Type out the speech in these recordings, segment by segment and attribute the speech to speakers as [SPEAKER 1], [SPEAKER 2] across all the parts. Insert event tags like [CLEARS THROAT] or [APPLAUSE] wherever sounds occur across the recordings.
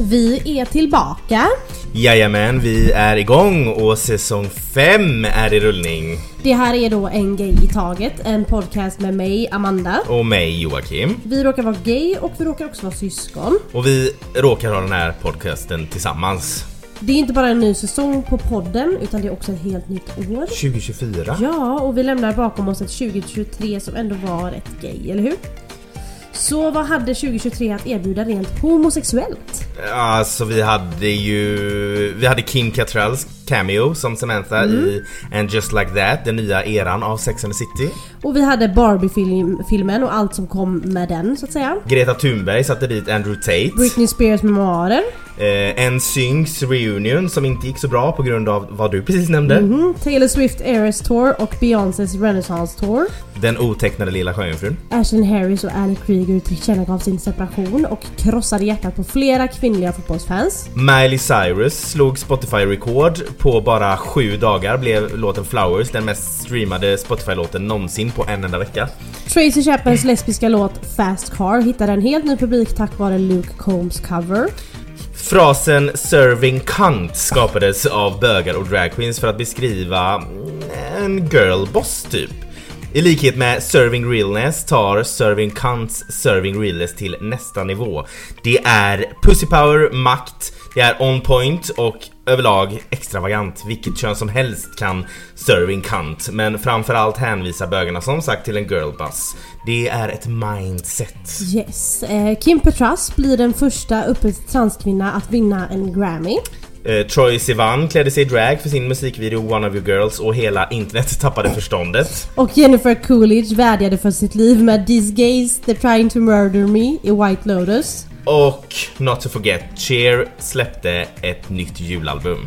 [SPEAKER 1] Vi är tillbaka.
[SPEAKER 2] Jajamän, vi är igång och säsong 5 är i rullning.
[SPEAKER 1] Det här är då En Gay i Taget, en podcast med mig, Amanda.
[SPEAKER 2] Och mig Joakim.
[SPEAKER 1] Vi råkar vara gay och vi råkar också vara syskon.
[SPEAKER 2] Och vi råkar ha den här podcasten tillsammans.
[SPEAKER 1] Det är inte bara en ny säsong på podden utan det är också ett helt nytt år.
[SPEAKER 2] 2024.
[SPEAKER 1] Ja, och vi lämnar bakom oss ett 2023 som ändå var rätt gay, eller hur? Så vad hade 2023 att erbjuda rent homosexuellt?
[SPEAKER 2] Alltså vi hade ju... Vi hade Kim Cattrall cameo som Samantha i And Just Like That, den nya eran av Sex and the City.
[SPEAKER 1] Och vi hade Barbie-filmen och allt som kom med den så att säga.
[SPEAKER 2] Greta Thunberg satte dit Andrew Tate.
[SPEAKER 1] Britney Spears memoarer.
[SPEAKER 2] Eh, NSYNCs reunion som inte gick så bra på grund av vad du precis nämnde.
[SPEAKER 1] Mm, Taylor Swift Eras Tour och Beyoncés Renaissance Tour.
[SPEAKER 2] Den otecknade lilla sjöjungfrun.
[SPEAKER 1] Ashley Harris och Ali Krieger tillkännagav sin separation och krossade hjärtat på flera kvinnliga fotbollsfans.
[SPEAKER 2] Miley Cyrus slog Spotify-rekord på bara sju dagar blev låten Flowers den mest streamade Spotify-låten någonsin på en enda vecka.
[SPEAKER 1] Tracy Chapmans lesbiska låt Fast Car hittade en helt ny publik tack vare Luke Combs cover.
[SPEAKER 2] Frasen 'serving cunt' skapades av bögar och dragqueens för att beskriva en girlboss typ. I likhet med serving realness tar serving cunts serving realness till nästa nivå. Det är pussy power, makt, det är on point och överlag extravagant. Vilket kön som helst kan serving cunt, men framförallt hänvisar bögarna som sagt till en girlboss. Det är ett mindset.
[SPEAKER 1] Yes. Eh, Kim Petras blir den första öppet transkvinna att vinna en Grammy.
[SPEAKER 2] Eh, Troye Sivan klädde sig i drag för sin musikvideo One of your girls och hela internet tappade förståndet.
[SPEAKER 1] Och Jennifer Coolidge vädjade för sitt liv med These gays, they're trying to murder me i White Lotus.
[SPEAKER 2] Och not to forget, Cher släppte ett nytt julalbum.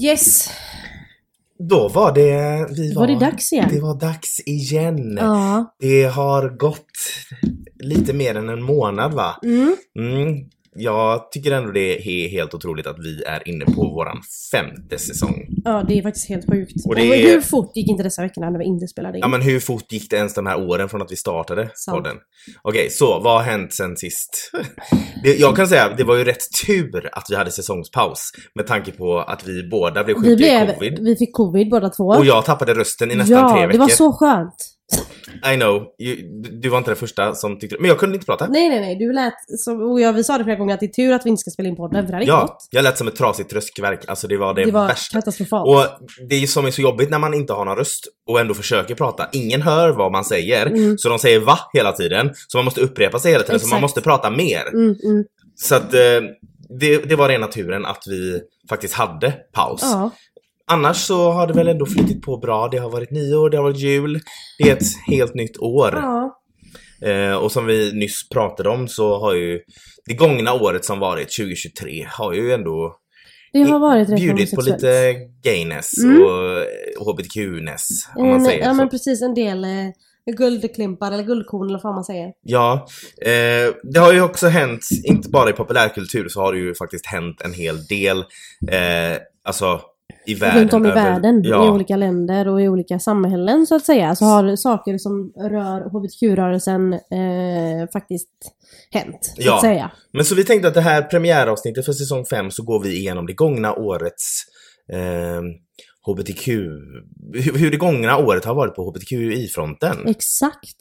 [SPEAKER 1] Yes!
[SPEAKER 2] Då var det... Vi
[SPEAKER 1] Var det dags igen?
[SPEAKER 2] Det var dags igen.
[SPEAKER 1] Ja.
[SPEAKER 2] Det har gått lite mer än en månad va?
[SPEAKER 1] Mm.
[SPEAKER 2] Mm. Jag tycker ändå det är helt otroligt att vi är inne på våran femte säsong.
[SPEAKER 1] Ja, det är faktiskt helt sjukt.
[SPEAKER 2] Och det är-
[SPEAKER 1] hur fort gick inte dessa veckorna när vi inte spelade in?
[SPEAKER 2] Ja men hur fort gick det ens de här åren från att vi startade
[SPEAKER 1] Sant.
[SPEAKER 2] podden? Okej, så vad har hänt sen sist? [LAUGHS] Det, jag kan säga, det var ju rätt tur att vi hade säsongspaus med tanke på att vi båda blev sjuka
[SPEAKER 1] vi,
[SPEAKER 2] i
[SPEAKER 1] blev,
[SPEAKER 2] covid.
[SPEAKER 1] vi fick covid båda två.
[SPEAKER 2] Och jag tappade rösten i nästan
[SPEAKER 1] ja,
[SPEAKER 2] tre veckor.
[SPEAKER 1] det var så skönt.
[SPEAKER 2] I know, you, du var inte den första som tyckte Men jag kunde inte prata.
[SPEAKER 1] Nej, nej, nej. Du lät som... Och jag, vi sa det flera gånger att det är tur att vi inte ska spela in podden för det hade inte
[SPEAKER 2] Ja,
[SPEAKER 1] gått.
[SPEAKER 2] jag lät som ett trasigt tröskverk. Alltså det var det,
[SPEAKER 1] Det var
[SPEAKER 2] värsta.
[SPEAKER 1] katastrofalt.
[SPEAKER 2] Och det är ju som är så jobbigt när man inte har någon röst och ändå försöker prata. Ingen hör vad man säger,
[SPEAKER 1] Mm.
[SPEAKER 2] så de säger va hela tiden. Så man måste upprepa sig hela tiden, så man
[SPEAKER 1] Exakt.
[SPEAKER 2] måste prata mer.
[SPEAKER 1] Mm, mm.
[SPEAKER 2] Så att eh, det, det var rena turen att vi faktiskt hade paus.
[SPEAKER 1] Ja.
[SPEAKER 2] Annars så har det väl ändå flutit på bra. Det har varit nyår, det har varit jul. Det är ett helt nytt år.
[SPEAKER 1] ja.
[SPEAKER 2] Eh, och som vi nyss pratade om så har ju det gångna året som varit, 2023, har ju ändå
[SPEAKER 1] Det har varit
[SPEAKER 2] bjudit på lite gayness
[SPEAKER 1] Mm.
[SPEAKER 2] och eh, hbtq-ness om man säger
[SPEAKER 1] ja
[SPEAKER 2] så.
[SPEAKER 1] men precis, en del eh, guldklimpar eller guldkorn eller vad man säger.
[SPEAKER 2] Ja, eh, det har ju också hänt, inte bara i populärkultur, så har det ju faktiskt hänt en hel del, eh, alltså i världen.
[SPEAKER 1] Runt om i
[SPEAKER 2] över-
[SPEAKER 1] världen, i
[SPEAKER 2] Ja,
[SPEAKER 1] olika länder och i olika samhällen så att säga, så har saker som rör hbtq-rörelsen eh, faktiskt hänt. Så
[SPEAKER 2] Ja.
[SPEAKER 1] att säga.
[SPEAKER 2] men så vi tänkte att det här premiäravsnittet för säsong 5 så går vi igenom det gångna årets eh, HBTQ, hur, det gångna året har varit på HBTQI-fronten.
[SPEAKER 1] Exakt.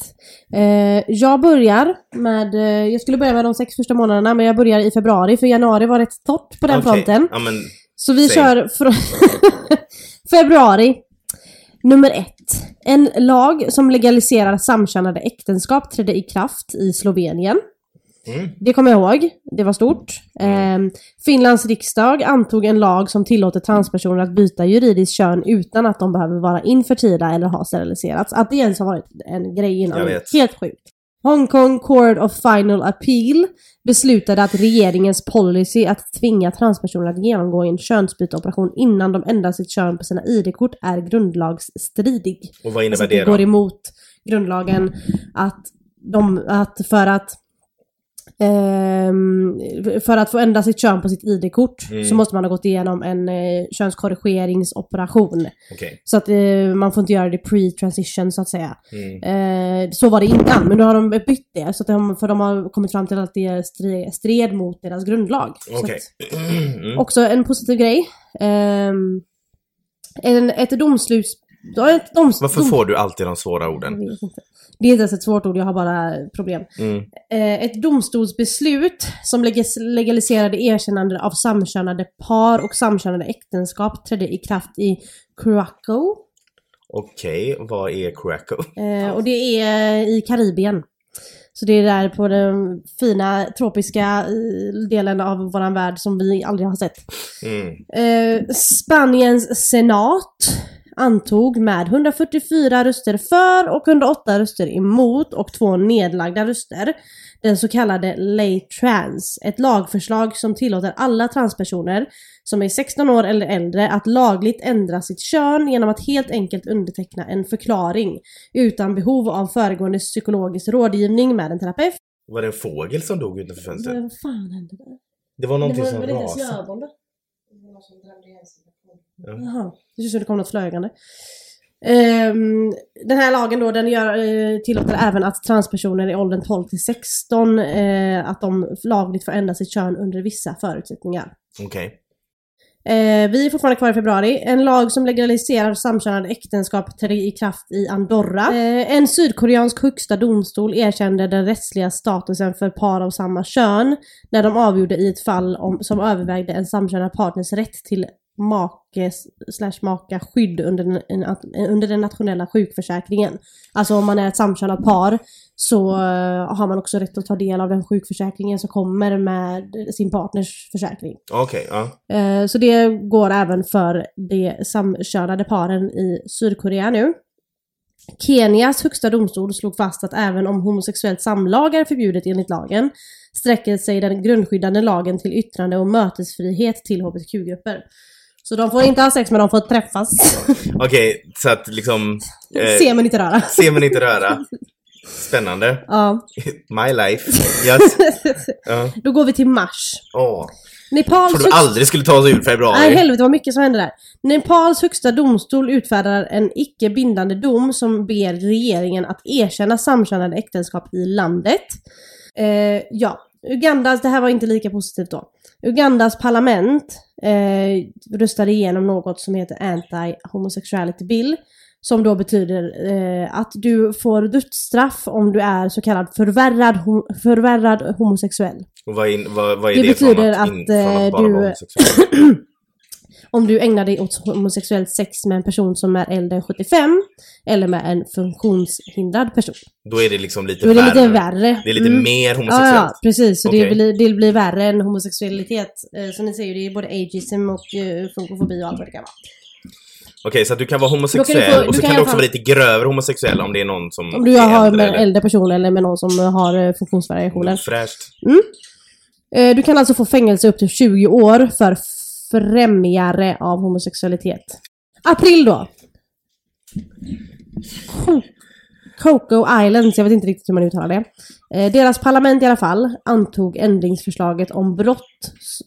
[SPEAKER 1] Eh, jag börjar med, eh, jag skulle börja med de sex första månaderna men jag börjar i februari för januari var rätt torrt på den
[SPEAKER 2] Okej,
[SPEAKER 1] fronten.
[SPEAKER 2] Ja, men,
[SPEAKER 1] Så vi
[SPEAKER 2] Säg.
[SPEAKER 1] kör [LAUGHS] februari. Nummer ett. En lag som legaliserar samkönade äktenskap trädde i kraft i Slovenien.
[SPEAKER 2] mm,
[SPEAKER 1] Det kommer jag ihåg. Det var stort. Eh, Finlands riksdag antog en lag som tillåter transpersoner att byta juridiskt kön utan att de behöver vara infertila eller ha steriliserats. Att det ens har varit en grej innan. Helt sjukt. Hongkong Court of Final Appeal beslutade att regeringens policy att tvinga transpersoner att genomgå en könsbyteoperation innan de ändrar sitt kön på sina ID-kort är grundlagsstridig.
[SPEAKER 2] och vad innebär
[SPEAKER 1] Alltså,
[SPEAKER 2] det
[SPEAKER 1] går
[SPEAKER 2] då?
[SPEAKER 1] emot grundlagen att, de, att för att Ehm, för att få ändra sitt kön på sitt ID-kort
[SPEAKER 2] Mm.
[SPEAKER 1] så måste man ha gått igenom en eh, könskorrigeringsoperation.
[SPEAKER 2] Okej.
[SPEAKER 1] Så att eh, man får inte göra det pre-transition så att säga.
[SPEAKER 2] Mm.
[SPEAKER 1] Eh, så var det innan, men nu har de bytt det. Så att de, för de har kommit fram till att det stred, stred mot deras grundlag.
[SPEAKER 2] Okej.
[SPEAKER 1] att- [CLEARS THROAT]
[SPEAKER 2] Mm.
[SPEAKER 1] Också en positiv grej. Ehm, en, ett domslut... Ett doms,
[SPEAKER 2] Varför
[SPEAKER 1] dom-
[SPEAKER 2] får du alltid de svåra
[SPEAKER 1] Jag
[SPEAKER 2] orden?
[SPEAKER 1] vet inte. Det är inte ens ett svårt ord, jag har bara problem.
[SPEAKER 2] Mm.
[SPEAKER 1] Eh, ett domstolsbeslut som legaliserade erkännande av samkönade par och samkönade äktenskap trädde i kraft i Krakow.
[SPEAKER 2] Okej, vad är Krakow?
[SPEAKER 1] Eh, och det är i Karibien. Så det är där på den fina tropiska eh, delen av våran värld som vi aldrig har sett.
[SPEAKER 2] Mm.
[SPEAKER 1] Eh, Spaniens senat antog med 144 röster för och 108 röster emot och två nedlagda röster den så kallade Lay Trans, ett lagförslag som tillåter alla transpersoner som är 16 år eller äldre att lagligt ändra sitt kön genom att helt enkelt underteckna en förklaring utan behov av föregående psykologisk rådgivning med en terapeut.
[SPEAKER 2] Var det en fågel som dog utanför fönstret?
[SPEAKER 1] Vad fan hände där?
[SPEAKER 2] Det var någonting
[SPEAKER 1] det
[SPEAKER 2] som
[SPEAKER 1] var, var det inte
[SPEAKER 2] rasade.
[SPEAKER 1] snöboll då?
[SPEAKER 2] Ja.
[SPEAKER 1] Jaha, det ser ut som det kom något flögande. Ehm, den här lagen då, den gör, eh, tillåter även att transpersoner i åldern 12 till 16 eh, att de lagligt får ändra sitt kön under vissa förutsättningar.
[SPEAKER 2] Okej.
[SPEAKER 1] Eh, vi är fortfarande kvar i februari. En lag som legaliserar samkönade äktenskap trädde i kraft i Andorra. En sydkoreansk högsta domstol erkände den rättsliga statusen för par av samma kön när de avgjorde i ett fall om, som övervägde en samkönad partners rätt till make slash maka skydd under den, en- under den nationella sjukförsäkringen. Alltså om man är ett samkönat par så eh, har man också rätt att ta del av den sjukförsäkringen som kommer med sin partners försäkring.
[SPEAKER 2] Okej, ja.
[SPEAKER 1] Eh, Så det går även för de samkönade paren i Sydkorea nu. Kenias högsta domstol slog fast att även om homosexuellt samlag är förbjudet enligt lagen sträcker sig den grundskyddande lagen till yttrande och mötesfrihet till hbtq-grupper. Så de får inte ha sex men de får träffas. [LAUGHS]
[SPEAKER 2] Okej, så att liksom... Eh,
[SPEAKER 1] Se men inte röra.
[SPEAKER 2] se men inte röra. Spännande. [LAUGHS]
[SPEAKER 1] Ja.
[SPEAKER 2] My life. [LAUGHS] Yes. Ja.
[SPEAKER 1] Då går vi till mars.
[SPEAKER 2] Åh.
[SPEAKER 1] Nepals
[SPEAKER 2] Tror du aldrig skulle ta oss ur februari?
[SPEAKER 1] Nej helvete vad mycket som händer där. Nepals högsta domstol utfärdar en icke bindande dom som ber regeringen att erkänna samkönade äktenskap i landet. Eh, ja, Ugandas, det här var inte lika positivt då. Ugandas parlament eh, röstade igenom något som heter Anti-Homosexuality Bill. Som då betyder eh, att du får dödsstraff om du är så kallad förvärrad, hom- förvärrad homosexuell.
[SPEAKER 2] Och vad är, vad, vad är
[SPEAKER 1] Det
[SPEAKER 2] det,
[SPEAKER 1] betyder
[SPEAKER 2] att,
[SPEAKER 1] att,
[SPEAKER 2] in, att
[SPEAKER 1] eh,
[SPEAKER 2] vara
[SPEAKER 1] du-
[SPEAKER 2] homosexuell? [CLEARS THROAT]
[SPEAKER 1] Om du ägnar dig åt homosexuellt sex med en person som är äldre än 75 eller med en funktionshindrad person.
[SPEAKER 2] Då är det liksom lite
[SPEAKER 1] Då är det
[SPEAKER 2] värre.
[SPEAKER 1] lite värre.
[SPEAKER 2] Det är lite
[SPEAKER 1] Mm.
[SPEAKER 2] mer
[SPEAKER 1] Ja,
[SPEAKER 2] homosexuellt.
[SPEAKER 1] ja, precis. Så
[SPEAKER 2] Okej.
[SPEAKER 1] det, blir, det blir värre än homosexualitet. Eh, Som ni säger, det är både ageism och uh, funkofobi och allt vad det kan vara.
[SPEAKER 2] Okej, så att du kan vara homosexuell
[SPEAKER 1] kan du få-
[SPEAKER 2] och så
[SPEAKER 1] kan
[SPEAKER 2] kan du också
[SPEAKER 1] fall-
[SPEAKER 2] vara lite grövre homosexuell om det är någon som
[SPEAKER 1] Om du har
[SPEAKER 2] äldre
[SPEAKER 1] med en äldre person eller med någon som har eh, funktionsvariationer.
[SPEAKER 2] Fräscht.
[SPEAKER 1] Eh, Du kan alltså få fängelse upp till 20 år för främjare av homosexualitet. April då. Co- Coco Islands, jag vet inte riktigt hur man uttalar det. Eh, deras parlament i alla fall antog ändringsförslaget om brott,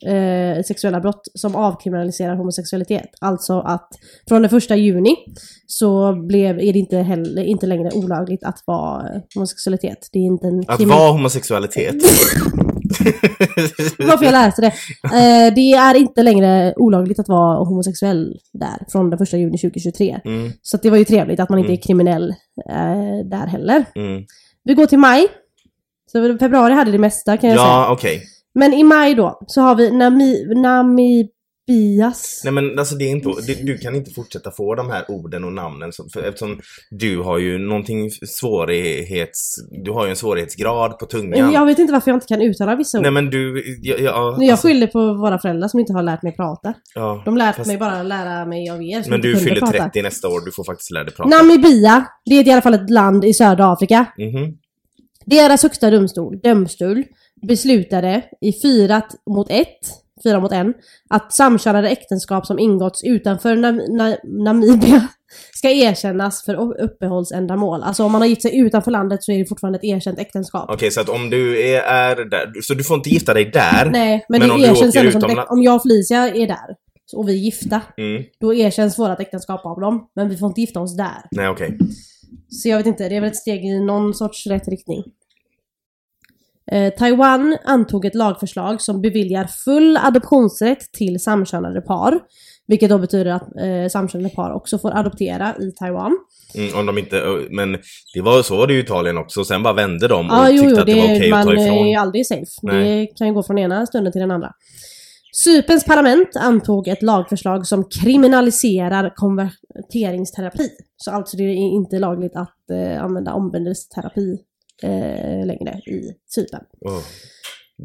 [SPEAKER 1] eh, sexuella brott som avkriminaliserar homosexualitet. Alltså att från den första juni så blev, är det inte, heller, inte längre olagligt att vara homosexualitet. Det är inte en
[SPEAKER 2] Att vara homosexualitet. [LAUGHS] [LAUGHS]
[SPEAKER 1] varför jag läste det. Eh, det är inte längre olagligt att vara homosexuell där från den 1 juni 2023.
[SPEAKER 2] Mm,
[SPEAKER 1] Så det var ju trevligt att man inte
[SPEAKER 2] Mm.
[SPEAKER 1] är kriminell eh, där heller.
[SPEAKER 2] mm.
[SPEAKER 1] Vi går till maj. Så februari hade det mesta kan jag säga.
[SPEAKER 2] Ja, okej.
[SPEAKER 1] Men i maj då så har vi Nami, Namibias.
[SPEAKER 2] Nej men alltså det är inte, du, du kan inte fortsätta få de här orden och namnen som, för, eftersom du har ju någonting svårighets... Du har ju en svårighetsgrad på tungan.
[SPEAKER 1] Jag vet inte varför jag inte kan uttala vissa ord.
[SPEAKER 2] Nej men du... Ja, ja,
[SPEAKER 1] Men jag
[SPEAKER 2] alltså,
[SPEAKER 1] skyller på våra föräldrar som inte har lärt mig prata.
[SPEAKER 2] ja.
[SPEAKER 1] De lärt
[SPEAKER 2] Fast-
[SPEAKER 1] mig bara lära mig av er
[SPEAKER 2] Men du fyller
[SPEAKER 1] prata.
[SPEAKER 2] 30 nästa år, du får faktiskt lära dig prata.
[SPEAKER 1] Namibia, det är i alla fall ett land i södra Afrika.
[SPEAKER 2] Mhm.
[SPEAKER 1] Deras högsta domstol, domstol, beslutade i fyra t- mot ett, fyra mot en, att samkönade äktenskap som ingåtts utanför Nam- Na- Namibia [LAUGHS] ska erkännas för uppehållsändamål. Alltså om man har gift sig utanför landet så är det fortfarande ett erkänt äktenskap.
[SPEAKER 2] Okej, så att om du är, är där, så du får inte gifta dig där?
[SPEAKER 1] Nej, men,
[SPEAKER 2] Men
[SPEAKER 1] det
[SPEAKER 2] om
[SPEAKER 1] erkänns ändå som ett Om jag och Felicia är där och vi är gifta,
[SPEAKER 2] Mm.
[SPEAKER 1] då erkänns vårt äktenskap av dem. Men vi får inte gifta oss där.
[SPEAKER 2] Nej, okej.
[SPEAKER 1] Så jag vet inte, det är väl ett steg i någon sorts rätt riktning. Eh, Taiwan antog ett lagförslag som beviljar full adoptionsrätt till samkönade par. Vilket då betyder att eh, samkönade par också får adoptera i Taiwan.
[SPEAKER 2] Mm, om de inte, men det var så var det i Italien också, sen bara vände de och
[SPEAKER 1] jo,
[SPEAKER 2] tyckte
[SPEAKER 1] jo,
[SPEAKER 2] att det,
[SPEAKER 1] det,
[SPEAKER 2] var okej att
[SPEAKER 1] man
[SPEAKER 2] ta ifrån.
[SPEAKER 1] är ju aldrig safe.
[SPEAKER 2] Nej.
[SPEAKER 1] Det kan ju gå från ena stunden till den andra. Cyperns parlament antog ett lagförslag som kriminaliserar konverteringsterapi. Så alltså det är inte lagligt att eh, använda omvändelseterapi eh, längre i Cypern.
[SPEAKER 2] Åh,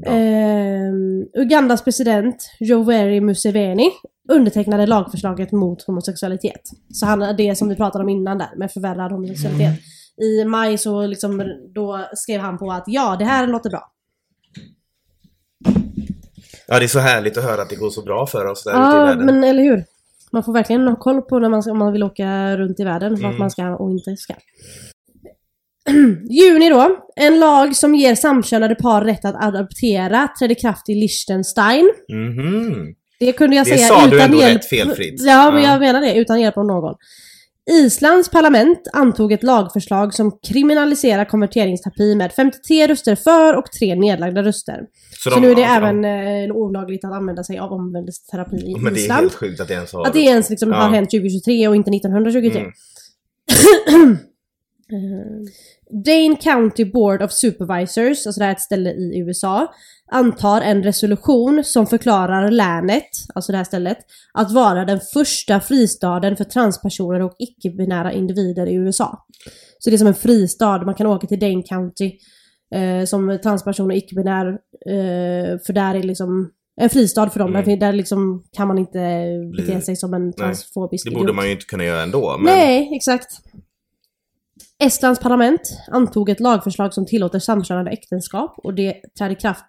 [SPEAKER 2] bra.
[SPEAKER 1] Ehm, Ugandas president Yoweri Museveni undertecknade lagförslaget mot homosexualitet. Så han, det som vi pratade om innan där med förvärrad homosexualitet. I maj så liksom, då skrev han på att ja, det här låter bra.
[SPEAKER 2] Ja, det är så härligt att höra att det går så bra för oss där ute i
[SPEAKER 1] Ja,
[SPEAKER 2] världen.
[SPEAKER 1] men eller hur? Man får verkligen ha koll på när man, om man vill åka runt i världen, vart
[SPEAKER 2] Mm.
[SPEAKER 1] man ska och inte ska. [CLEARS THROAT] Juni då. En lag som ger samkönade par rätt att adoptera trädde i kraft i Liechtenstein.
[SPEAKER 2] Mhm.
[SPEAKER 1] Det kunde jag
[SPEAKER 2] Det
[SPEAKER 1] säga
[SPEAKER 2] sa du
[SPEAKER 1] utan
[SPEAKER 2] ändå
[SPEAKER 1] hjälp.
[SPEAKER 2] rätt felfritt.
[SPEAKER 1] Ja, men
[SPEAKER 2] Ja.
[SPEAKER 1] jag menar det. Utan hjälp av någon. Islands parlament antog ett lagförslag som kriminaliserar konverteringsterapi med 53 röster för och 3 nedlagda röster. Så,
[SPEAKER 2] de-
[SPEAKER 1] nu är det
[SPEAKER 2] ja,
[SPEAKER 1] även eh, olagligt att använda sig av omvändelseterapi i
[SPEAKER 2] Men det är
[SPEAKER 1] Island.
[SPEAKER 2] helt sjukt att det ens har...
[SPEAKER 1] Att det ens liksom
[SPEAKER 2] Ja.
[SPEAKER 1] har hänt 2023 och inte 1923.
[SPEAKER 2] Mm. [CLEARS THROAT]
[SPEAKER 1] Dane County Board of Supervisors, alltså det här är ett ställe i USA, antar en resolution som förklarar länet, alltså det här stället, att vara den första fristaden för transpersoner och icke-binära individer i USA. Så det är som en fristad, man kan åka till Dane County eh, som transperson och icke-binär, eh, för där är liksom en fristad för dem,
[SPEAKER 2] Mm.
[SPEAKER 1] där, där liksom kan man inte bete sig som en transfobisk
[SPEAKER 2] Det borde
[SPEAKER 1] idiot.
[SPEAKER 2] man ju inte kunna göra ändå. Men...
[SPEAKER 1] Nej, exakt. Estlands parlament antog ett lagförslag som tillåter samkönade äktenskap och det trädde kraft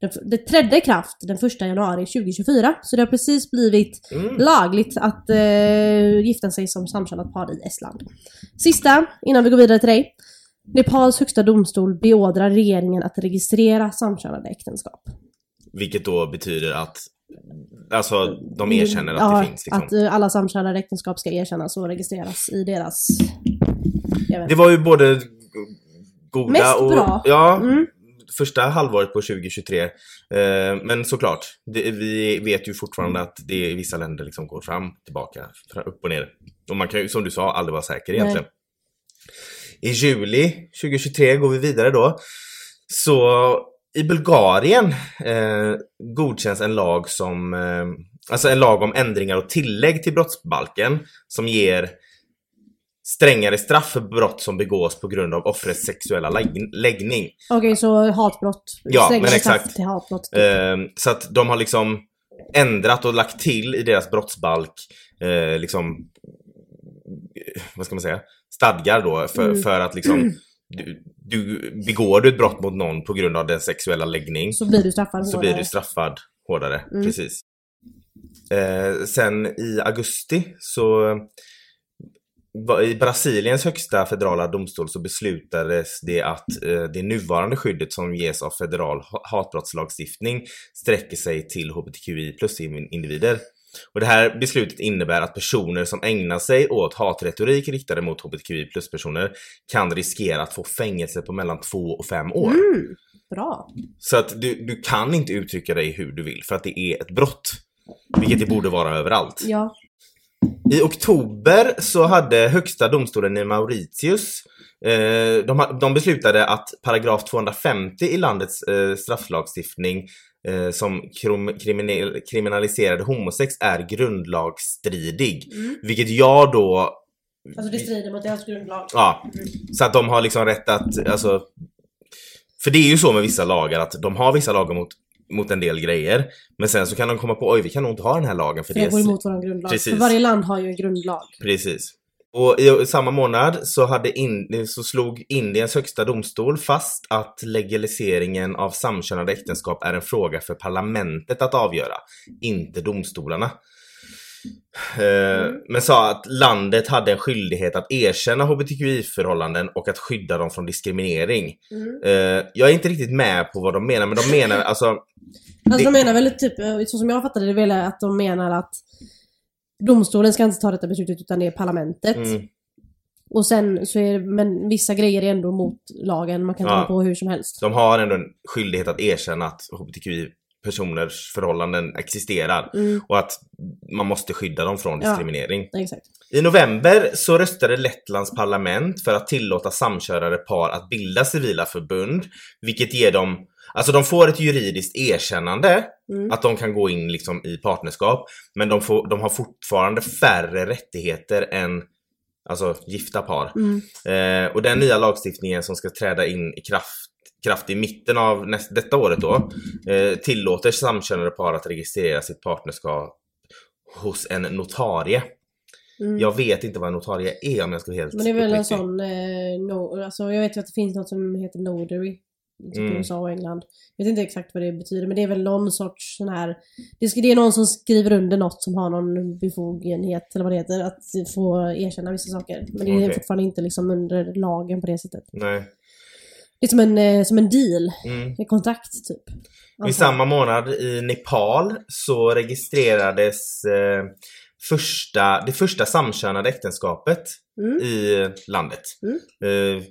[SPEAKER 1] det trädde i kraft den 1 januari 2024. Så det har precis blivit
[SPEAKER 2] Mm.
[SPEAKER 1] lagligt att eh, gifta sig som samkönat par i Estland. Sista, innan vi går vidare till dig. Nepals högsta domstol beordrar regeringen att registrera samkönade äktenskap.
[SPEAKER 2] Vilket då betyder att Alltså de erkänner att
[SPEAKER 1] ja,
[SPEAKER 2] det finns liksom.
[SPEAKER 1] att eh, alla samkönade äktenskap ska erkännas och registreras i deras...
[SPEAKER 2] Det var ju både goda
[SPEAKER 1] Mest
[SPEAKER 2] och...
[SPEAKER 1] bra.
[SPEAKER 2] Ja,
[SPEAKER 1] Mm.
[SPEAKER 2] första halvåret på 2023. Eh, men såklart, det, vi vet ju fortfarande att det i vissa länder liksom går fram, tillbaka, upp och ner. Och man kan ju, som du sa, aldrig vara säker egentligen. I juli 2023 går vi vidare då. Så i Bulgarien eh, godkänns en lag som, eh, alltså en lag om ändringar och tillägg till brottsbalken som ger strängare straff för brott som begås på grund av offrets sexuella lägg- läggning.
[SPEAKER 1] Okej, så hatbrott.
[SPEAKER 2] Ja,
[SPEAKER 1] Strängare
[SPEAKER 2] men
[SPEAKER 1] straff
[SPEAKER 2] exakt.
[SPEAKER 1] till hatbrott. typ.
[SPEAKER 2] Eh, så att de har liksom ändrat och lagt till i deras brottsbalk eh, liksom vad ska man säga stadgar då för,
[SPEAKER 1] Mm.
[SPEAKER 2] för att liksom [CLEARS THROAT] du, du begår du ett brott mot någon på grund av den sexuella läggning
[SPEAKER 1] så blir du straffad
[SPEAKER 2] så
[SPEAKER 1] hårdare.
[SPEAKER 2] blir du straffad hårdare.
[SPEAKER 1] Mm.
[SPEAKER 2] Precis. Eh, sen i augusti så i Brasiliens högsta federala domstol så beslutades det att eh, det nuvarande skyddet som ges av federal ha- hatbrottslagstiftning sträcker sig till hbtqi plus individer. Och det här beslutet innebär att personer som ägnar sig åt hatretorik riktade mot hbtqi plus personer kan riskera att få fängelse på mellan två och fem år.
[SPEAKER 1] Mm, bra.
[SPEAKER 2] Så att du, du kan inte uttrycka dig hur du vill för att det är ett brott. Vilket det borde vara överallt.
[SPEAKER 1] Ja.
[SPEAKER 2] I oktober så hade högsta domstolen i Mauritius eh, de, de beslutade att paragraf 250 i landets eh, strafflagstiftning eh, som kriminal, kriminaliserade homosex är grundlagsstridig.
[SPEAKER 1] Mm.
[SPEAKER 2] Vilket jag då
[SPEAKER 1] Alltså det strider mot deras grundlag.
[SPEAKER 2] Ja, så att de har liksom rätt att, alltså... För det är ju så med vissa lagar att de har vissa lagar mot, mot en del grejer. Men sen så kan de komma på, oj vi kan nog inte ha den här lagen för
[SPEAKER 1] För
[SPEAKER 2] det
[SPEAKER 1] går emot vår grundlag.
[SPEAKER 2] Precis.
[SPEAKER 1] För varje land har ju en grundlag.
[SPEAKER 2] Precis. Och i samma månad så, hade in, så slog Indiens högsta domstol fast att legaliseringen av samkönade äktenskap är en fråga för parlamentet att avgöra, inte domstolarna. Eh, Men sa att landet hade en skyldighet att erkänna hbtqi-förhållanden och att skydda dem från diskriminering.
[SPEAKER 1] Mm.
[SPEAKER 2] Eh, Jag är inte riktigt med på vad de menar, men de menar alltså...
[SPEAKER 1] Alltså
[SPEAKER 2] Det-
[SPEAKER 1] de menar väl typ, eh, så som jag fattade det, väl att de menar att domstolen ska inte ta detta beslutet utan det är parlamentet.
[SPEAKER 2] Mm,
[SPEAKER 1] Och sen så är det, men vissa grejer är ändå mot lagen, man kan ta
[SPEAKER 2] Ja.
[SPEAKER 1] det på hur som helst.
[SPEAKER 2] de har ändå en skyldighet att erkänna att hbtqi-personers förhållanden existerar
[SPEAKER 1] Mm,
[SPEAKER 2] och att man måste skydda dem från
[SPEAKER 1] Ja.
[SPEAKER 2] diskriminering.
[SPEAKER 1] exakt.
[SPEAKER 2] I november så röstade Lettlands parlament för att tillåta samkönade par att bilda civila förbund, vilket ger dem Alltså de får ett juridiskt erkännande
[SPEAKER 1] Mm.
[SPEAKER 2] att de kan gå in liksom i partnerskap, men de, får, de har fortfarande färre rättigheter än alltså gifta par.
[SPEAKER 1] Mm.
[SPEAKER 2] Eh, och den nya lagstiftningen som ska träda in i kraft, kraft i mitten av näst, detta året då, eh, tillåter samkönade par att registrera sitt partnerskap hos en notarie.
[SPEAKER 1] Mm.
[SPEAKER 2] Jag vet inte vad en notarie är om jag ska vara helt
[SPEAKER 1] Men det är väl en sån, eh, no, alltså jag vet ju att det finns något som heter notary. Typ
[SPEAKER 2] Mm.
[SPEAKER 1] i USA och England. Jag vet inte exakt vad det betyder men det är väl någon sorts sån här... Det, ska, det är någon som skriver under något som har någon befogenhet eller vad det heter att få erkänna vissa saker. Men det är fortfarande inte liksom under lagen på det sättet.
[SPEAKER 2] Nej.
[SPEAKER 1] Det är som en, eh, som en deal.
[SPEAKER 2] Mm.
[SPEAKER 1] Ett kontrakt typ.
[SPEAKER 2] I
[SPEAKER 1] Alltså,
[SPEAKER 2] samma månad i Nepal så registrerades eh, första, det första samkönade äktenskapet
[SPEAKER 1] Mm.
[SPEAKER 2] i landet.
[SPEAKER 1] Mm.
[SPEAKER 2] Eh,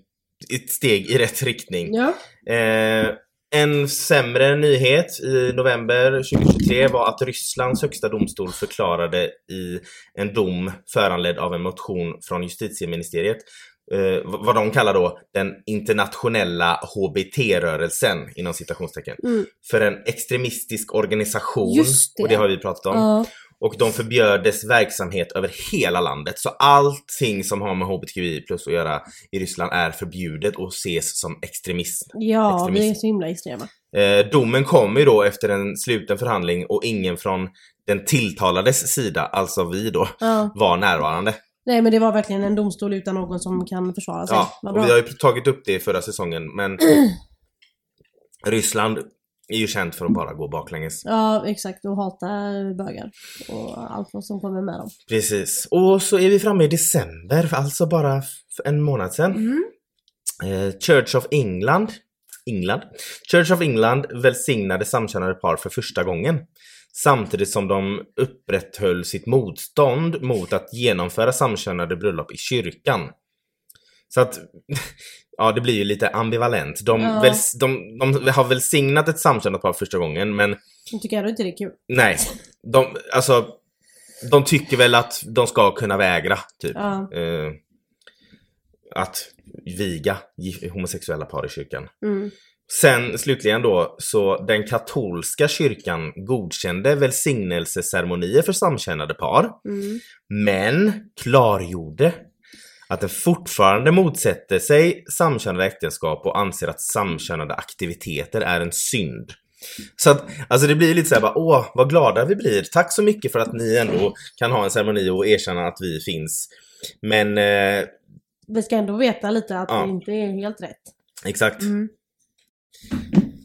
[SPEAKER 2] ett steg i rätt riktning.
[SPEAKER 1] Ja.
[SPEAKER 2] Eh, en sämre nyhet i november 2023 var att Rysslands högsta domstol förklarade i en dom föranledd av en motion från justitieministeriet eh, vad de kallar då den internationella HBT-rörelsen inom citationstecken
[SPEAKER 1] Mm.
[SPEAKER 2] för en extremistisk organisation
[SPEAKER 1] Just det.
[SPEAKER 2] och det har vi pratat om.
[SPEAKER 1] Ja.
[SPEAKER 2] Och de förbjöd dess verksamhet över hela landet. Så allting som har med HBTQI plus att göra i Ryssland är förbjudet och ses som extremism.
[SPEAKER 1] Ja,
[SPEAKER 2] Extremism.
[SPEAKER 1] vi är så himla extrema.
[SPEAKER 2] Eh, domen kom ju då efter en sluten förhandling och ingen från den tilltalades sida, alltså vi då,
[SPEAKER 1] Ja.
[SPEAKER 2] var närvarande.
[SPEAKER 1] Nej men det var verkligen en domstol utan någon som kan försvara sig.
[SPEAKER 2] Ja, och vi har ju tagit upp det i förra säsongen, men [CLEARS THROAT] Ryssland är ju känt för att bara gå baklänges.
[SPEAKER 1] Ja, exakt. Och hata bögar. Och allt vad som kommer med dem.
[SPEAKER 2] Precis. Och så är vi framme i december, alltså bara en månad sedan.
[SPEAKER 1] Mm.
[SPEAKER 2] Eh, Church of England, England. Church of England välsignade samkönade par för första gången. Samtidigt som de upprätthöll sitt motstånd mot att genomföra samkönade bröllop i kyrkan. Så att, [LAUGHS] ja det blir ju lite ambivalent. De,
[SPEAKER 1] Ja.
[SPEAKER 2] väls, de, de har välsignat ett samkönat par första gången men
[SPEAKER 1] Jag tycker ändå inte det är kul.
[SPEAKER 2] nej. De, alltså, de tycker väl att de ska kunna vägra, typ.
[SPEAKER 1] Ja.
[SPEAKER 2] Eh, att viga homosexuella par i kyrkan.
[SPEAKER 1] Mm.
[SPEAKER 2] Sen slutligen då, så den katolska kyrkan godkände välsignelseceremonier för samkönade par,
[SPEAKER 1] Mm.
[SPEAKER 2] men klargjorde att den fortfarande motsätter sig samkönade äktenskap och anser att samkönade aktiviteter är en synd. Så att, alltså det blir lite såhär bara, åh vad glada vi blir. Tack så mycket för att ni ändå kan ha en ceremoni och erkänna att vi finns. Men, eh,
[SPEAKER 1] Vi ska ändå veta lite att
[SPEAKER 2] Ja.
[SPEAKER 1] det inte är helt rätt.
[SPEAKER 2] exakt.
[SPEAKER 1] Mm.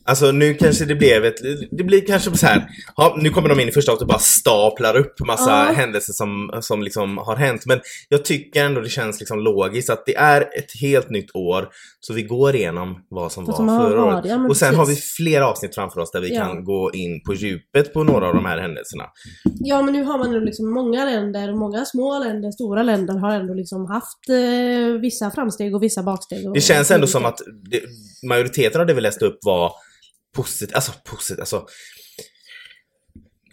[SPEAKER 2] Alltså nu kanske det blev ett, det blir kanske så här. Ja, nu kommer de in i första avsnittet och bara staplar upp massa
[SPEAKER 1] Ja.
[SPEAKER 2] händelser som, som liksom har hänt. Men jag tycker ändå det känns liksom logiskt att det är ett helt nytt år. Så vi går igenom vad som
[SPEAKER 1] Vad
[SPEAKER 2] var
[SPEAKER 1] som har
[SPEAKER 2] förra året.
[SPEAKER 1] ja,
[SPEAKER 2] och sen har vi
[SPEAKER 1] precis.
[SPEAKER 2] flera avsnitt framför oss där vi
[SPEAKER 1] Ja.
[SPEAKER 2] kan gå in på djupet på några av de här händelserna.
[SPEAKER 1] Ja men nu har man ju liksom många länder, många små länder, stora länder har ändå liksom haft eh, vissa framsteg och vissa baksteg. Och
[SPEAKER 2] Det känns ändå som att det, majoriteten av det vi läste upp var positivt, alltså positivt, alltså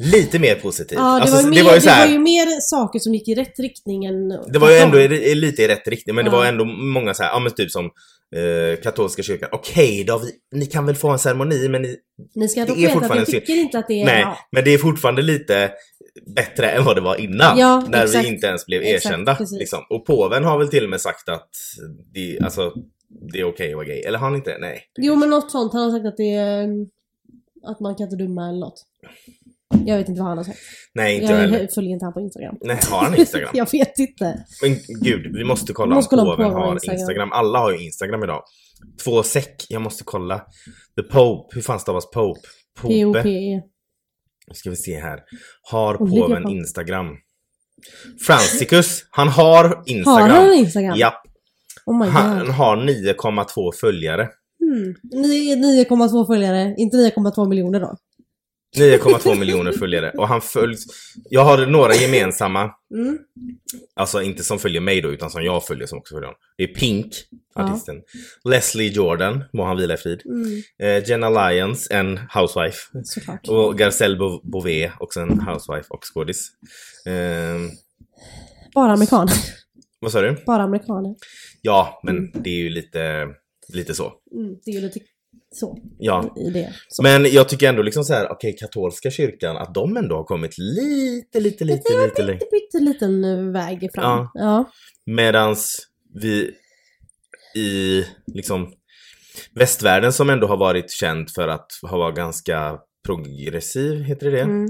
[SPEAKER 2] Lite mer positivt.
[SPEAKER 1] Ja, det,
[SPEAKER 2] alltså,
[SPEAKER 1] var, ju mer,
[SPEAKER 2] det var ju så här,
[SPEAKER 1] det var ju mer saker som gick i rätt riktning än...
[SPEAKER 2] Det var ju ändå i- lite i rätt riktning, men det
[SPEAKER 1] Ja.
[SPEAKER 2] var ändå många så här, ja men typ som eh, katolska kyrkan. Okej då, vi, ni kan väl få en ceremoni men ni,
[SPEAKER 1] Ni ska dock
[SPEAKER 2] det
[SPEAKER 1] veta att
[SPEAKER 2] synd.
[SPEAKER 1] tycker inte att det är...
[SPEAKER 2] nej,
[SPEAKER 1] Ja,
[SPEAKER 2] men det är fortfarande lite bättre än vad det var innan.
[SPEAKER 1] Ja,
[SPEAKER 2] när
[SPEAKER 1] exakt.
[SPEAKER 2] vi inte ens blev erkända. liksom. Och påven har väl till och med sagt att det, alltså, det är okej att vara gay. Eller har han inte? Nej.
[SPEAKER 1] Jo men något sånt. Han har sagt att det är... Att man kan inte dumma eller något. Jag vet inte vad han har sagt.
[SPEAKER 2] Nej, inte jag heller.
[SPEAKER 1] Jag följer inte han på Instagram.
[SPEAKER 2] Nej, har han Instagram? [LAUGHS]
[SPEAKER 1] jag vet inte.
[SPEAKER 2] Men gud, vi måste kolla
[SPEAKER 1] måste
[SPEAKER 2] om påven
[SPEAKER 1] har Instagram.
[SPEAKER 2] Instagram. Alla har ju Instagram idag. Två säck, jag måste kolla. The Pope, hur fan stavas Pope? Pope.
[SPEAKER 1] POPE.
[SPEAKER 2] Nu ska vi se här. Har påven
[SPEAKER 1] på-
[SPEAKER 2] Instagram? Franciscus, han har Instagram.
[SPEAKER 1] Har han Instagram?
[SPEAKER 2] Japp,
[SPEAKER 1] Oh my
[SPEAKER 2] han
[SPEAKER 1] god.
[SPEAKER 2] har 9,2 följare.
[SPEAKER 1] Mm. Ni- 9,2 följare, inte 9,2 miljoner då?
[SPEAKER 2] 9,2 [LAUGHS] miljoner följare och han följs... Jag har några gemensamma,
[SPEAKER 1] Mm.
[SPEAKER 2] alltså inte som följer mig då utan som jag följer som också följer honom. Det är Pink,
[SPEAKER 1] Ja.
[SPEAKER 2] artisten. Leslie Jordan, må han vila i frid.
[SPEAKER 1] Mm.
[SPEAKER 2] Eh, Jenna Lyons, en housewife.
[SPEAKER 1] Såklart.
[SPEAKER 2] Och Garcelle Bo- Beauvais, också en housewife och skådis. Eh,
[SPEAKER 1] Bara amerikaner.
[SPEAKER 2] vad sa du?
[SPEAKER 1] Bara amerikaner.
[SPEAKER 2] Ja, men det är ju lite, lite så.
[SPEAKER 1] Mm. Det är ju lite så
[SPEAKER 2] Ja.
[SPEAKER 1] i det. Så.
[SPEAKER 2] Men jag tycker ändå liksom så här, okej, katolska kyrkan, att de ändå har kommit lite, lite, lite, lite längre.
[SPEAKER 1] Pytteliten eh, väg fram.
[SPEAKER 2] Ja.
[SPEAKER 1] ja.
[SPEAKER 2] Medans vi i liksom västvärlden som ändå har varit känd för att ha varit ganska progressiv, heter det det?
[SPEAKER 1] Mm.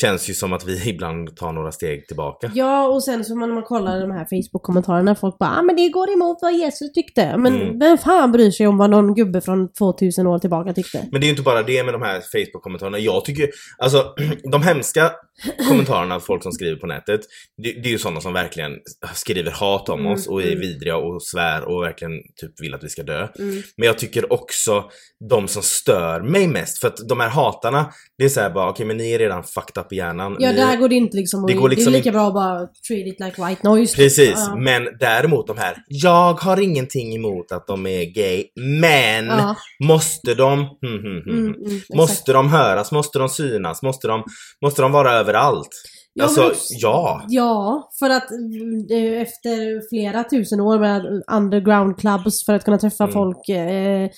[SPEAKER 2] Känns ju som att vi [LAUGHS] ibland tar några steg tillbaka.
[SPEAKER 1] Ja, och sen så när man kollar de här Facebook-kommentarerna, folk bara ah, men det går emot vad Jesus tyckte. Men
[SPEAKER 2] Mm.
[SPEAKER 1] vem fan bryr sig om vad någon gubbe från 2000 år tillbaka tyckte?
[SPEAKER 2] Men det är ju inte bara det med de här Facebook-kommentarerna. Jag tycker alltså [CLEARS THROAT] de hemska kommentarerna folk som skriver på nätet, det, det är ju sådana som verkligen skriver hat om
[SPEAKER 1] Mm,
[SPEAKER 2] oss och är
[SPEAKER 1] mm.
[SPEAKER 2] vidriga och svär och verkligen typ vill att vi ska dö.
[SPEAKER 1] Mm.
[SPEAKER 2] Men jag tycker också de som stör mig mest, för att de här hatarna, det är såhär bara okej men ni är redan fucked up i hjärnan.
[SPEAKER 1] Ja, där går det inte liksom att...
[SPEAKER 2] Det går liksom
[SPEAKER 1] det är lika bra att bara treat it like white noise.
[SPEAKER 2] Precis,
[SPEAKER 1] Ja.
[SPEAKER 2] men däremot de här, jag har ingenting emot att de är gay, men
[SPEAKER 1] Ja.
[SPEAKER 2] måste de, hmm, hmm, hmm,
[SPEAKER 1] Mm, mm, exakt.
[SPEAKER 2] Måste de höras? Måste de synas? Måste de, måste de vara överallt?
[SPEAKER 1] Ja,
[SPEAKER 2] alltså,
[SPEAKER 1] men
[SPEAKER 2] ja.
[SPEAKER 1] Ja, för att eh, efter flera tusen år med underground clubs för att kunna träffa
[SPEAKER 2] Mm.
[SPEAKER 1] folk, eh,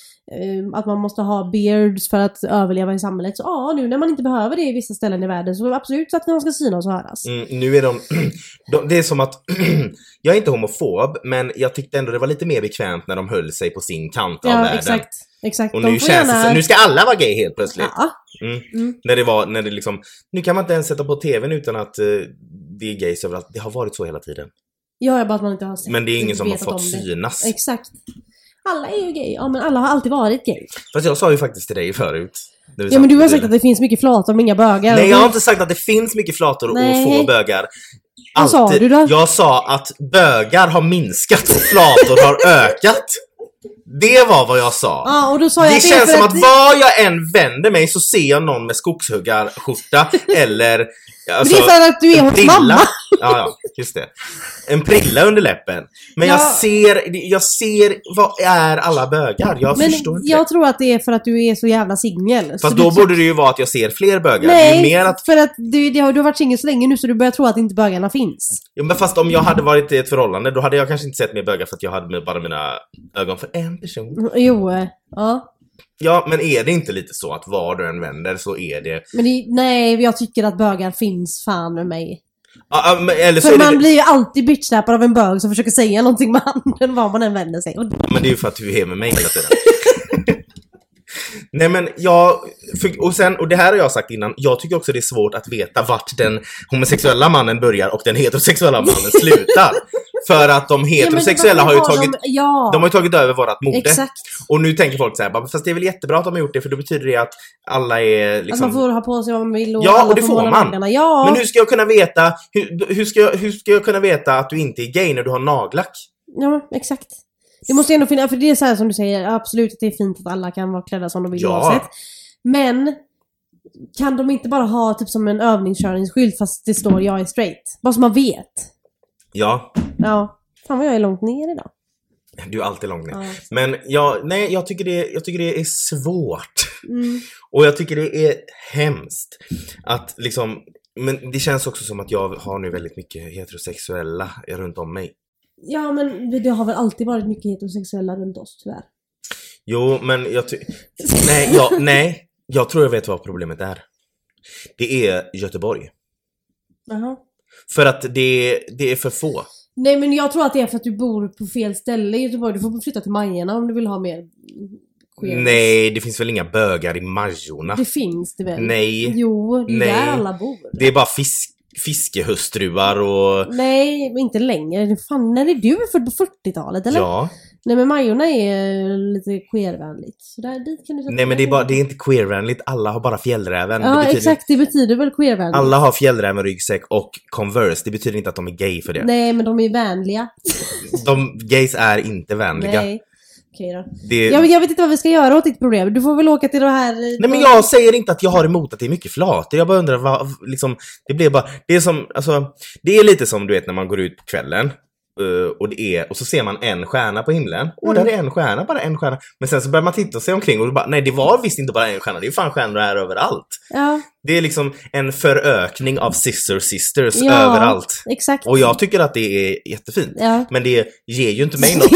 [SPEAKER 1] att man måste ha beards för att överleva i samhället. Så ja, nu när man inte behöver det i vissa ställen i världen så absolut så att de ska synas och höras.
[SPEAKER 2] Mm, nu är de, [CLEARS THROAT] de... Det är som att... [CLEARS THROAT] jag är inte homofob, men jag tyckte ändå det var lite mer bekvämt när de höll sig på sin kant av
[SPEAKER 1] Ja,
[SPEAKER 2] världen.
[SPEAKER 1] exakt. Exakt.
[SPEAKER 2] Och nu känns det
[SPEAKER 1] gärna-
[SPEAKER 2] så, nu ska alla vara gay helt plötsligt.
[SPEAKER 1] Ja.
[SPEAKER 2] Mm.
[SPEAKER 1] Mm.
[SPEAKER 2] När det var, när det liksom, nu kan man inte ens sätta på TVn utan att eh, det är gays överallt. Det har varit så hela tiden.
[SPEAKER 1] Ja, bara att man inte har sett
[SPEAKER 2] Men det är ingen som har fått
[SPEAKER 1] det.
[SPEAKER 2] synas.
[SPEAKER 1] Exakt. Alla är ju gay. Ja, men alla har alltid varit gay.
[SPEAKER 2] Fast jag sa ju faktiskt till dig förut.
[SPEAKER 1] Ja, men du har sagt att det finns mycket flator men inga bögar.
[SPEAKER 2] Nej, jag har inte sagt att det finns mycket flator och
[SPEAKER 1] Nej.
[SPEAKER 2] få bögar.
[SPEAKER 1] Vad sa du då?
[SPEAKER 2] Jag sa att bögar har minskat och flator har ökat. Det var vad jag sa.
[SPEAKER 1] Ja, och då sa jag
[SPEAKER 2] det
[SPEAKER 1] att är
[SPEAKER 2] känns som att var jag än vänder mig så ser jag någon med skogshuggarskjorta [LAUGHS] eller alltså,
[SPEAKER 1] Men det är för att du är hos
[SPEAKER 2] prilla.
[SPEAKER 1] mamma.
[SPEAKER 2] Ja, ja, just det. En prilla under läppen. Men jag
[SPEAKER 1] Ja.
[SPEAKER 2] ser, jag ser, vad är alla bögar? Jag
[SPEAKER 1] Men
[SPEAKER 2] förstår inte.
[SPEAKER 1] jag tror att det är för att du är så jävla singel.
[SPEAKER 2] Fast
[SPEAKER 1] du-
[SPEAKER 2] då borde det ju vara att jag ser fler bögar.
[SPEAKER 1] Nej,
[SPEAKER 2] mer att
[SPEAKER 1] för att du, det har, du har varit singel så länge nu så du börjar tro att inte bögarna finns.
[SPEAKER 2] Ja, men fast om jag hade varit i ett förhållande då hade jag kanske inte sett mer bögar för att jag hade bara mina ögon för en person.
[SPEAKER 1] Jo, ja.
[SPEAKER 2] Ja, men är det inte lite så att var du än vänder så är det...
[SPEAKER 1] Men det, nej, jag tycker att bögar finns fan med mig.
[SPEAKER 2] Ja, men, eller så
[SPEAKER 1] För man
[SPEAKER 2] det...
[SPEAKER 1] blir ju alltid bitchsläpad av en bög som försöker säga någonting med handen var man än vänder sig.
[SPEAKER 2] Men det är ju för att du är med mig hela tiden. [LAUGHS] Nej men jag, och sen, och det här har jag sagt innan, jag tycker också det är svårt att veta vart den homosexuella mannen börjar och den heterosexuella mannen [LAUGHS] slutar. För att de heterosexuella har ju tagit,
[SPEAKER 1] De, ja,
[SPEAKER 2] de har tagit över vårat mode.
[SPEAKER 1] exakt.
[SPEAKER 2] Och nu tänker folk så här, bara, fast det är väl jättebra att de har gjort det för då betyder det att alla är
[SPEAKER 1] Att
[SPEAKER 2] liksom...
[SPEAKER 1] man får ha på sig vad man vill och
[SPEAKER 2] Ja, och det får man.
[SPEAKER 1] Ja,
[SPEAKER 2] Men hur ska jag kunna veta, hur, hur, ska jag, hur ska jag kunna veta att du inte är gay när du har nagellack?
[SPEAKER 1] ja, exakt. Det måste ändå finnas, för det är så här som du säger, absolut att det är fint att alla kan vara klädda som de vill
[SPEAKER 2] Ja.
[SPEAKER 1] oavsett. Men kan de inte bara ha typ som en övningskörningsskylt fast det står jag är straight? Bara så man vet.
[SPEAKER 2] Ja,
[SPEAKER 1] Ja. Fan vad jag är långt ner idag.
[SPEAKER 2] du är alltid långt ner.
[SPEAKER 1] Ja.
[SPEAKER 2] Men ja, nej, jag tycker, det, jag tycker det är svårt.
[SPEAKER 1] Mm.
[SPEAKER 2] Och jag tycker det är hemskt att liksom, men det känns också som att jag har nu väldigt mycket heterosexuella runt om mig.
[SPEAKER 1] Ja men det har väl alltid varit mycket heterosexuella runt oss tyvärr.
[SPEAKER 2] Jo, men jag tycker... Nej, jag, nej, jag tror jag vet vad problemet är. Det är Göteborg.
[SPEAKER 1] Jaha.
[SPEAKER 2] För att det, det är för få.
[SPEAKER 1] Nej men jag tror att det är för att du bor på fel ställe i Göteborg. Du får flytta till Majorna om du vill ha mer queerness.
[SPEAKER 2] Nej, det finns väl inga bögar i Majorna?
[SPEAKER 1] Det finns det väl?
[SPEAKER 2] Nej.
[SPEAKER 1] Jo, det är
[SPEAKER 2] Nej.
[SPEAKER 1] där alla bor.
[SPEAKER 2] Det är bara fisk, fiskehustruar och...
[SPEAKER 1] Nej, inte längre. Fan, när är du född på 40-talet eller?
[SPEAKER 2] Ja.
[SPEAKER 1] Nej men Majorna är lite queervänligt. Så där, dit kan du
[SPEAKER 2] Nej men det är, bara, det är inte queervänligt, alla har bara fjällräven. det
[SPEAKER 1] Ja
[SPEAKER 2] betyder,
[SPEAKER 1] exakt, det betyder väl queervänligt?
[SPEAKER 2] Alla har fjällräven, ryggsäck och Converse. Det betyder inte att de är gay för det.
[SPEAKER 1] Nej men de är vänliga.
[SPEAKER 2] De gays är inte vänliga.
[SPEAKER 1] Nej. Okej då.
[SPEAKER 2] Det,
[SPEAKER 1] Ja, men jag vet inte vad vi ska göra åt ditt problem. Du får väl åka till det här...
[SPEAKER 2] Nej men jag säger inte att jag har emot att det är mycket flator, jag bara undrar vad, liksom, det blir bara, det är som, alltså, det är lite som du vet när man går ut på kvällen eh, och det är, och så ser man en stjärna på himlen. Och
[SPEAKER 1] Mm.
[SPEAKER 2] där är en stjärna, bara en stjärna. Men sen så börjar man titta se omkring och bara, nej det var visst inte bara en stjärna, det är fan stjärnor här överallt.
[SPEAKER 1] Ja,
[SPEAKER 2] Det är liksom en förökning av sister sisters
[SPEAKER 1] Ja.
[SPEAKER 2] överallt.
[SPEAKER 1] exakt.
[SPEAKER 2] Och jag tycker att det är jättefint.
[SPEAKER 1] Ja.
[SPEAKER 2] Men det ger ju inte mig [LAUGHS] något.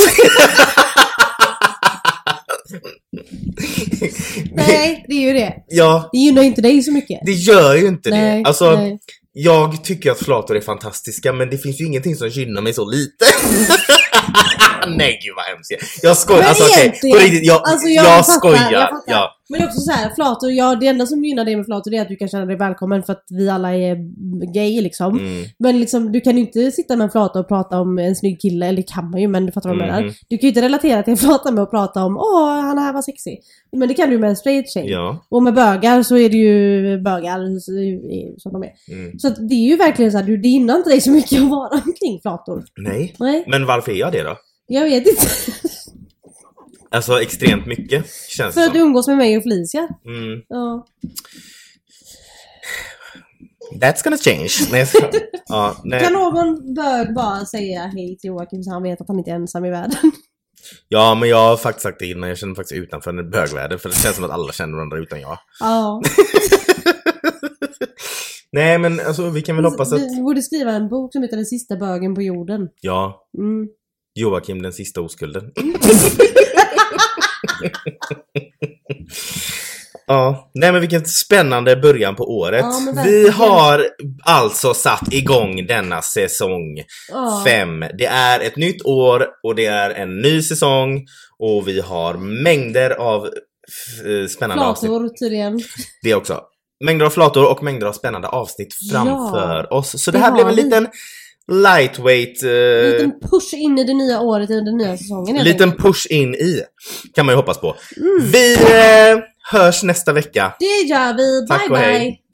[SPEAKER 2] [LAUGHS]
[SPEAKER 1] Nej, det är ju det.
[SPEAKER 2] ja,
[SPEAKER 1] Det gynnar ju inte dig så mycket.
[SPEAKER 2] det gör ju inte
[SPEAKER 1] Nej,
[SPEAKER 2] det. Alltså,
[SPEAKER 1] nej.
[SPEAKER 2] jag tycker att flator är fantastiska, men det finns ju ingenting som gynnar mig så lite. [LAUGHS] [LAUGHS] Nej gud vad hemskt jag skojar,
[SPEAKER 1] Men
[SPEAKER 2] alltså
[SPEAKER 1] egentligen,
[SPEAKER 2] på riktigt, jag,
[SPEAKER 1] alltså,
[SPEAKER 2] jag,
[SPEAKER 1] jag fattar,
[SPEAKER 2] skojar.
[SPEAKER 1] jag fattar.
[SPEAKER 2] ja.
[SPEAKER 1] Men också så här, flator, ja det enda som gynnar dig med flator är att du kan känna dig välkommen för att vi alla är gay liksom.
[SPEAKER 2] Mm.
[SPEAKER 1] Men liksom, du kan ju inte sitta med en flata och prata om en snygg kille, eller det kan man ju men du fattar vad jag menar.
[SPEAKER 2] Mhm.
[SPEAKER 1] Du kan ju inte relatera till en flata med att prata om åh han här var sexig. Men det kan du med en straight tjej.
[SPEAKER 2] ja.
[SPEAKER 1] Och med bögar så är det ju bögar som de är.
[SPEAKER 2] Mm.
[SPEAKER 1] Så det är ju verkligen så här, det gynnar inte dig så mycket att vara omkring flator.
[SPEAKER 2] Nej.
[SPEAKER 1] Nej,
[SPEAKER 2] Men varför är jag det då?
[SPEAKER 1] jag vet inte.
[SPEAKER 2] Alltså extremt mycket, känns
[SPEAKER 1] För att du
[SPEAKER 2] som.
[SPEAKER 1] umgås med mig och Felicia.
[SPEAKER 2] Mm.
[SPEAKER 1] Ja.
[SPEAKER 2] That's gonna change. Nej, så- [LAUGHS] ja, nej.
[SPEAKER 1] Kan någon bög bara säga hej till Joakim så han vet att han inte är ensam i världen? [LAUGHS]
[SPEAKER 2] ja, men jag har faktiskt sagt det innan, jag känner mig faktiskt utanför en bögvärlden, för det känns som att alla känner varandra utan jag.
[SPEAKER 1] Ja. [LAUGHS]
[SPEAKER 2] Nej, men alltså vi kan väl hoppas att...
[SPEAKER 1] Du borde skriva en bok som heter Den sista bögen på jorden.
[SPEAKER 2] Ja,
[SPEAKER 1] Mm.
[SPEAKER 2] Joakim den sista oskulden. [LAUGHS] ja, nej men vilken spännande början på året.
[SPEAKER 1] Ja,
[SPEAKER 2] Vi har alltså satt igång denna säsong
[SPEAKER 1] Ja.
[SPEAKER 2] fem. Det är ett nytt år och det är en ny säsong och vi har mängder av eh, spännande avsnitt.
[SPEAKER 1] Flator tydligen.
[SPEAKER 2] Det också. Mängder av flator och mängder av spännande avsnitt framför
[SPEAKER 1] Ja,
[SPEAKER 2] oss. Så
[SPEAKER 1] det
[SPEAKER 2] här blev en liten lightweight... Eh,
[SPEAKER 1] liten push in i det nya året, i den nya säsongen
[SPEAKER 2] liten push in i. Kan man ju hoppas på.
[SPEAKER 1] Mm.
[SPEAKER 2] Vi eh, hörs nästa vecka.
[SPEAKER 1] Det gör vi.
[SPEAKER 2] Tack
[SPEAKER 1] bye
[SPEAKER 2] och hej.
[SPEAKER 1] bye.